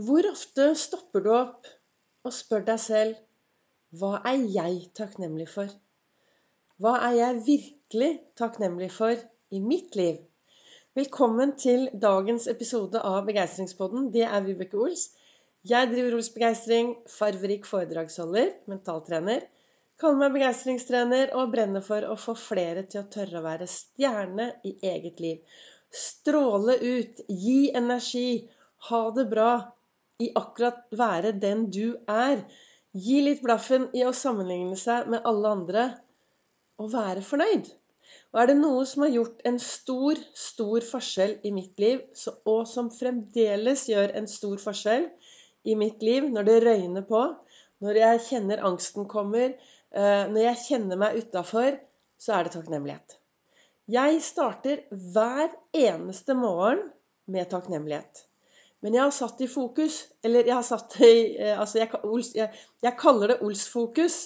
Hvor ofte stopper du opp og spør deg selv hva er jeg takknemlig for? Hva er jeg virkelig takknemlig for i mitt liv? Velkommen til dagens episode av Begeistringspodden. Det er Vibeke Ols. Jeg driver Ols Begeistring, farverik foredragsholder, mentaltrener. Kaller meg begeistringstrener og brenner for å få flere til å tørre å være stjerne i eget liv. Stråle ut, gi energi, ha det bra, i akkurat være den du er. Gi litt blaffen i å sammenligne seg med alle andre og være fornøyd. Og er det noe som har gjort en stor, stor forskjell i mitt liv, og som fremdeles gjør en stor forskjell i mitt liv når det røyner på, når jeg kjenner angsten kommer, eh, når jeg kjenner meg utafor, så er det takknemlighet. Jeg starter hver eneste morgen med takknemlighet. Men jeg har satt i fokus Eller jeg har satt det i eh, altså jeg, jeg, jeg, kaller det Ols-fokus,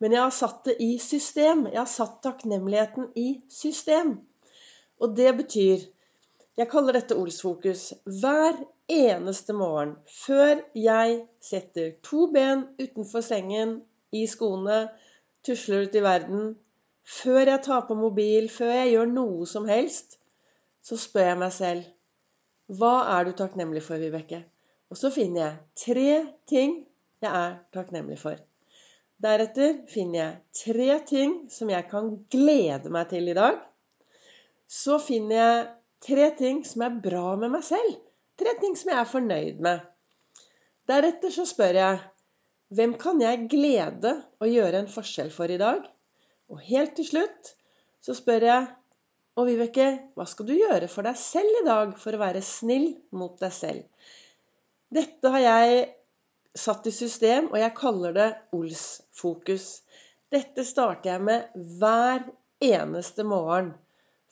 men jeg har satt det i system. Jeg har satt takknemligheten i system. Og det betyr Jeg kaller dette Ols-fokus. Hver eneste morgen før jeg setter to ben utenfor sengen, i skoene, tusler ut i verden, før jeg tar på mobil, før jeg gjør noe som helst, så spør jeg meg selv hva er du takknemlig for, Vibeke? Og så finner jeg tre ting jeg er takknemlig for. Deretter finner jeg tre ting som jeg kan glede meg til i dag. Så finner jeg tre ting som er bra med meg selv. Tre ting som jeg er fornøyd med. Deretter så spør jeg hvem kan jeg glede å gjøre en forskjell for i dag? Og helt til slutt så spør jeg og Vibeke, hva skal du gjøre for deg selv i dag for å være snill mot deg selv? Dette har jeg satt i system, og jeg kaller det Ols-fokus. Dette starter jeg med hver eneste morgen.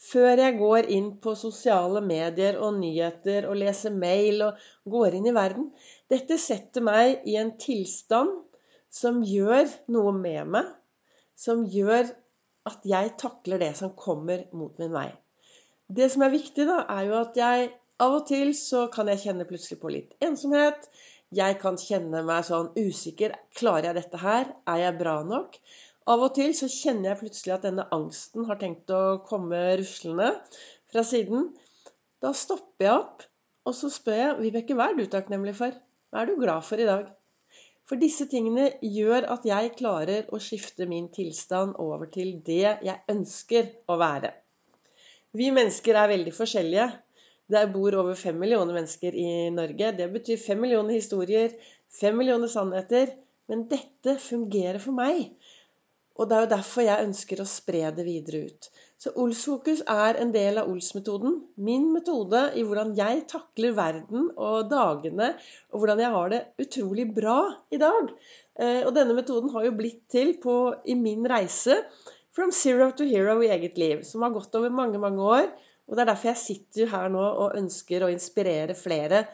Før jeg går inn på sosiale medier og nyheter og leser mail og går inn i verden. Dette setter meg i en tilstand som gjør noe med meg. Som gjør at jeg takler det som kommer mot min vei. Det som er viktig, da, er jo at jeg av og til så kan jeg kjenne plutselig på litt ensomhet. Jeg kan kjenne meg sånn usikker. Klarer jeg dette her? Er jeg bra nok? Av og til så kjenner jeg plutselig at denne angsten har tenkt å komme ruslende fra siden. Da stopper jeg opp, og så spør jeg Vibeke, hva er du takknemlig for? Hva er du glad for i dag? For disse tingene gjør at jeg klarer å skifte min tilstand over til det jeg ønsker å være. Vi mennesker er veldig forskjellige. Der bor over fem millioner mennesker i Norge. Det betyr fem millioner historier, fem millioner sannheter. Men dette fungerer for meg. Og det er jo derfor jeg ønsker å spre det videre ut. Så Ols-fokus er en del av Ols-metoden. Min metode i hvordan jeg takler verden og dagene, og hvordan jeg har det utrolig bra i dag. Eh, og denne metoden har jo blitt til på, i min reise from zero to hero i eget liv, som har gått over mange, mange år. Og det er derfor jeg sitter her nå og ønsker å inspirere flere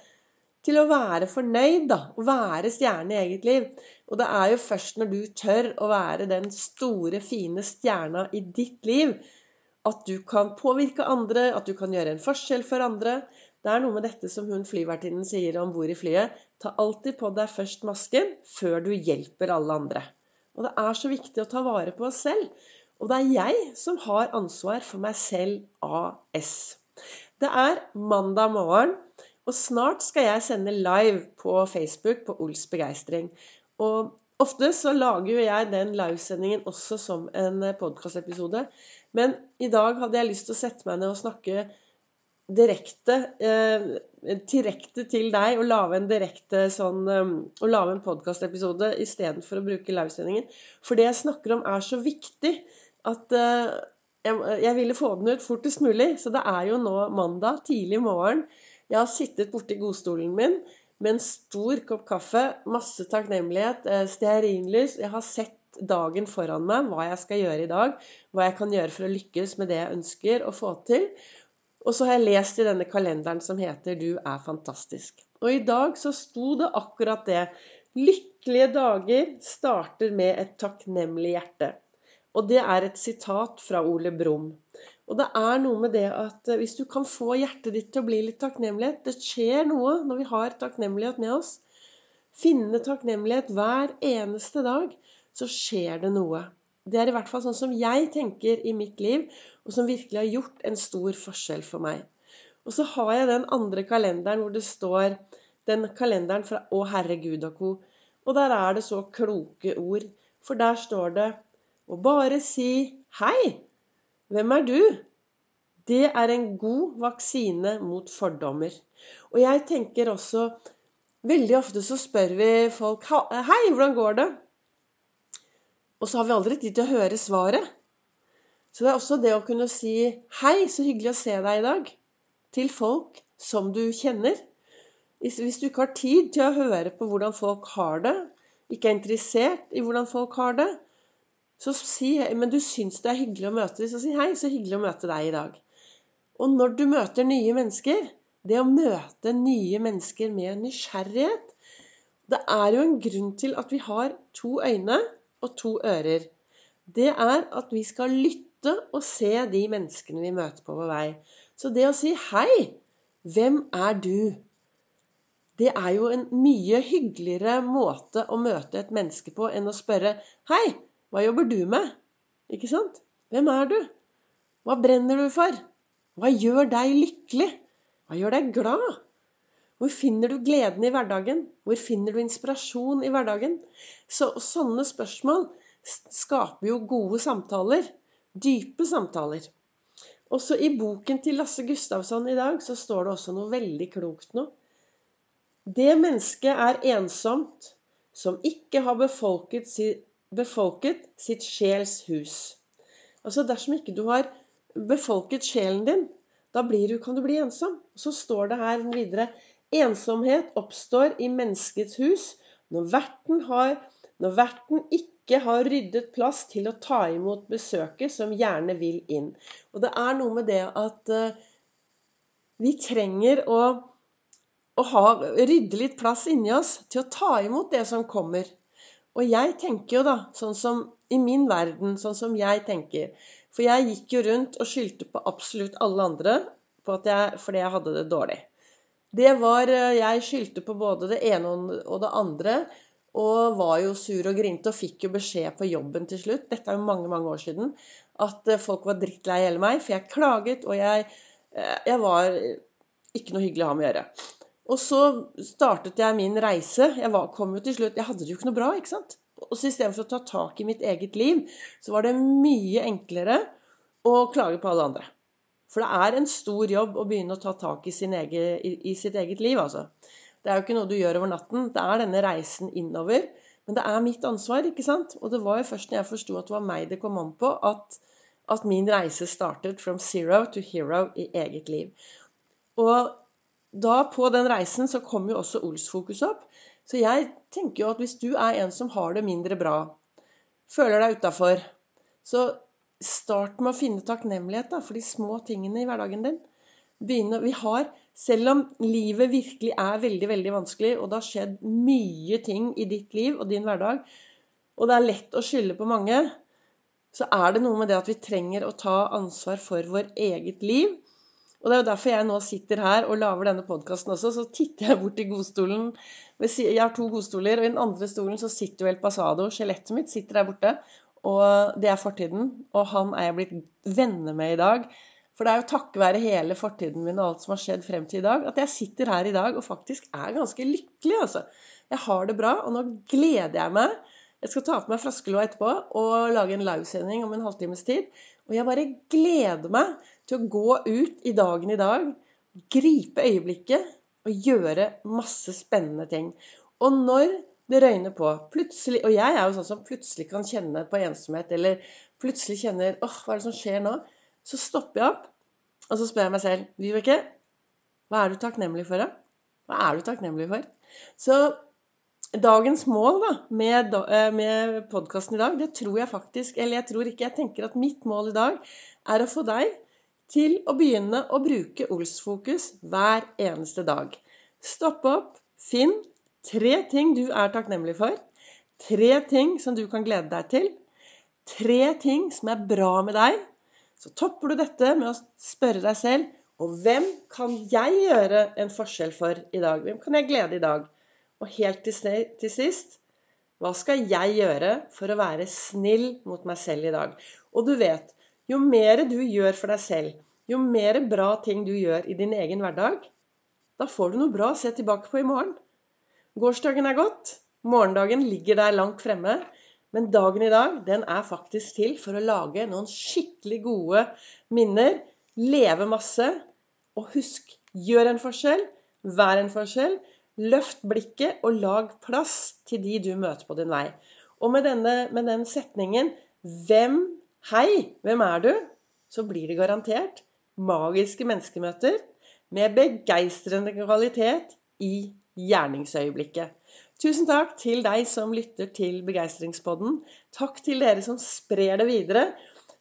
til å være fornøyd, da. Å være stjerne i eget liv. Og det er jo først når du tør å være den store, fine stjerna i ditt liv, at du kan påvirke andre, at du kan gjøre en forskjell for andre. Det er noe med dette som hun flyvertinnen sier om bord i flyet. Ta alltid på deg først masken før du hjelper alle andre. Og det er så viktig å ta vare på oss selv. Og det er jeg som har ansvar for meg selv AS. Det er mandag morgen. Og snart skal jeg sende live på Facebook på Ols begeistring. Og ofte så lager jo jeg den livesendingen også som en podkastepisode. Men i dag hadde jeg lyst til å sette meg ned og snakke direkte, eh, direkte til deg og lage en direkte sånn um, Og lage en podkastepisode istedenfor å bruke livesendingen. For det jeg snakker om, er så viktig at eh, jeg, jeg ville få den ut fortest mulig. Så det er jo nå mandag tidlig morgen. Jeg har sittet borti godstolen min med en stor kopp kaffe, masse takknemlighet, eh, stearinlys. Jeg har sett dagen foran meg, hva jeg skal gjøre i dag. Hva jeg kan gjøre for å lykkes med det jeg ønsker å få til. Og så har jeg lest i denne kalenderen som heter 'Du er fantastisk'. Og i dag så sto det akkurat det. Lykkelige dager starter med et takknemlig hjerte. Og det er et sitat fra Ole Brumm. Og det er noe med det at eh, hvis du kan få hjertet ditt til å bli litt takknemlighet Det skjer noe når vi har takknemlighet med oss. Finne takknemlighet hver eneste dag, så skjer det noe. Det er i hvert fall sånn som jeg tenker i mitt liv, og som virkelig har gjort en stor forskjell for meg. Og så har jeg den andre kalenderen hvor det står den kalenderen fra Å Herre Gud og co. Og der er det så kloke ord. For der står det å bare si hei. Hvem er du? Det er en god vaksine mot fordommer. Og jeg tenker også Veldig ofte så spør vi folk Hei, hvordan går det? Og så har vi aldri tid til å høre svaret. Så det er også det å kunne si Hei, så hyggelig å se deg i dag. Til folk som du kjenner. Hvis du ikke har tid til å høre på hvordan folk har det, ikke er interessert i hvordan folk har det, så si Men du syns det er hyggelig å møte dem, så si hei, så hyggelig å møte deg i dag. Og når du møter nye mennesker, det å møte nye mennesker med nysgjerrighet Det er jo en grunn til at vi har to øyne og to ører. Det er at vi skal lytte og se de menneskene vi møter på vår vei. Så det å si 'Hei, hvem er du?' Det er jo en mye hyggeligere måte å møte et menneske på enn å spørre 'Hei, hva jobber du med?' Ikke sant? Hvem er du? Hva brenner du for? Hva gjør deg lykkelig? Hva gjør deg glad? Hvor finner du gleden i hverdagen? Hvor finner du inspirasjon i hverdagen? Så sånne spørsmål skaper jo gode samtaler. Dype samtaler. Også i boken til Lasse Gustavsson i dag så står det også noe veldig klokt nå. Det mennesket er ensomt som ikke har befolket, befolket sitt sjels hus. Altså dersom ikke du har befolket sjelen din, da du, kan du bli ensom. Så står det her videre Ensomhet oppstår i menneskets hus når verten, har, når verten ikke har ryddet plass til å ta imot besøket som gjerne vil inn. Og det er noe med det at uh, vi trenger å å ha, rydde litt plass inni oss til å ta imot det som kommer. Og jeg tenker jo da, sånn som i min verden, sånn som jeg tenker. For jeg gikk jo rundt og skyldte på absolutt alle andre jeg, fordi jeg hadde det dårlig. Det var eh, Jeg skyldte på både det ene og det andre. Og var jo sur og grinte og fikk jo beskjed på jobben til slutt, dette er jo mange mange år siden, at eh, folk var drittlei hele meg. For jeg klaget, og jeg, eh, jeg var ikke noe hyggelig å ha med å gjøre. Og så startet jeg min reise. Jeg var, kom jo til slutt Jeg hadde det jo ikke noe bra, ikke sant? Og så istedenfor å ta tak i mitt eget liv, så var det mye enklere å klage på alle andre. For det er en stor jobb å begynne å ta tak i, egen, i, i sitt eget liv, altså. Det er jo ikke noe du gjør over natten. Det er denne reisen innover. Men det er mitt ansvar, ikke sant? Og det var jo først når jeg forsto at det var meg det kom an på, at, at min reise startet from zero to hero i eget liv. Og da på den reisen så kom jo også Ols-fokus opp. Så jeg tenker jo at hvis du er en som har det mindre bra, føler deg utafor, så start med å finne takknemlighet da, for de små tingene i hverdagen din. Begynne, vi har, Selv om livet virkelig er veldig veldig vanskelig, og det har skjedd mye ting i ditt liv og din hverdag, og det er lett å skylde på mange, så er det noe med det at vi trenger å ta ansvar for vår eget liv og det er jo derfor jeg nå sitter her og lager denne podkasten også. Så titter jeg bort i godstolen. Jeg har to godstoler, og i den andre stolen så sitter jo El Pasado. Skjelettet mitt sitter der borte. Og det er fortiden. Og han er jeg blitt venner med i dag. For det er jo takket være hele fortiden min og alt som har skjedd frem til i dag, at jeg sitter her i dag og faktisk er ganske lykkelig, altså. Jeg har det bra, og nå gleder jeg meg. Jeg skal ta på meg flaskelåa etterpå og lage en livesending om en halvtimes tid. Og jeg bare gleder meg til å gå ut i dagen i dag, gripe øyeblikket og gjøre masse spennende ting. Og når det røyner på plutselig, Og jeg er jo sånn som plutselig kan kjenne på ensomhet, eller plutselig kjenner åh, hva er det som skjer nå? Så stopper jeg opp, og så spør jeg meg selv Vibeke, hva er du takknemlig for, da? Hva er du takknemlig for? Så dagens mål da, med, eh, med podkasten i dag, det tror jeg faktisk Eller jeg tror ikke, jeg tenker at mitt mål i dag er å få deg til å begynne å bruke Ols-fokus hver eneste dag. Stopp opp, finn tre ting du er takknemlig for. Tre ting som du kan glede deg til. Tre ting som er bra med deg, Så topper du dette med å spørre deg selv og hvem kan jeg gjøre en forskjell for i dag? Hvem kan jeg glede i dag? Og helt til sist hva skal jeg gjøre for å være snill mot meg selv i dag? Og du vet, jo mer du gjør for deg selv, jo mer bra ting du gjør i din egen hverdag, da får du noe bra å se tilbake på i morgen. Gårsdagen er gått. Morgendagen ligger der langt fremme. Men dagen i dag, den er faktisk til for å lage noen skikkelig gode minner. Leve masse. Og husk, gjør en forskjell. Vær en forskjell. Løft blikket og lag plass til de du møter på din vei. Og med, denne, med den setningen 'Hvem Hei, hvem er du?' så blir det garantert magiske menneskemøter med begeistrende kvalitet i gjerningsøyeblikket. Tusen takk til deg som lytter til Begeistringspodden. Takk til dere som sprer det videre,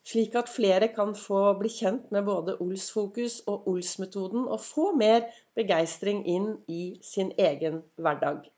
slik at flere kan få bli kjent med både Ols-fokus og Ols-metoden og få mer begeistring inn i sin egen hverdag.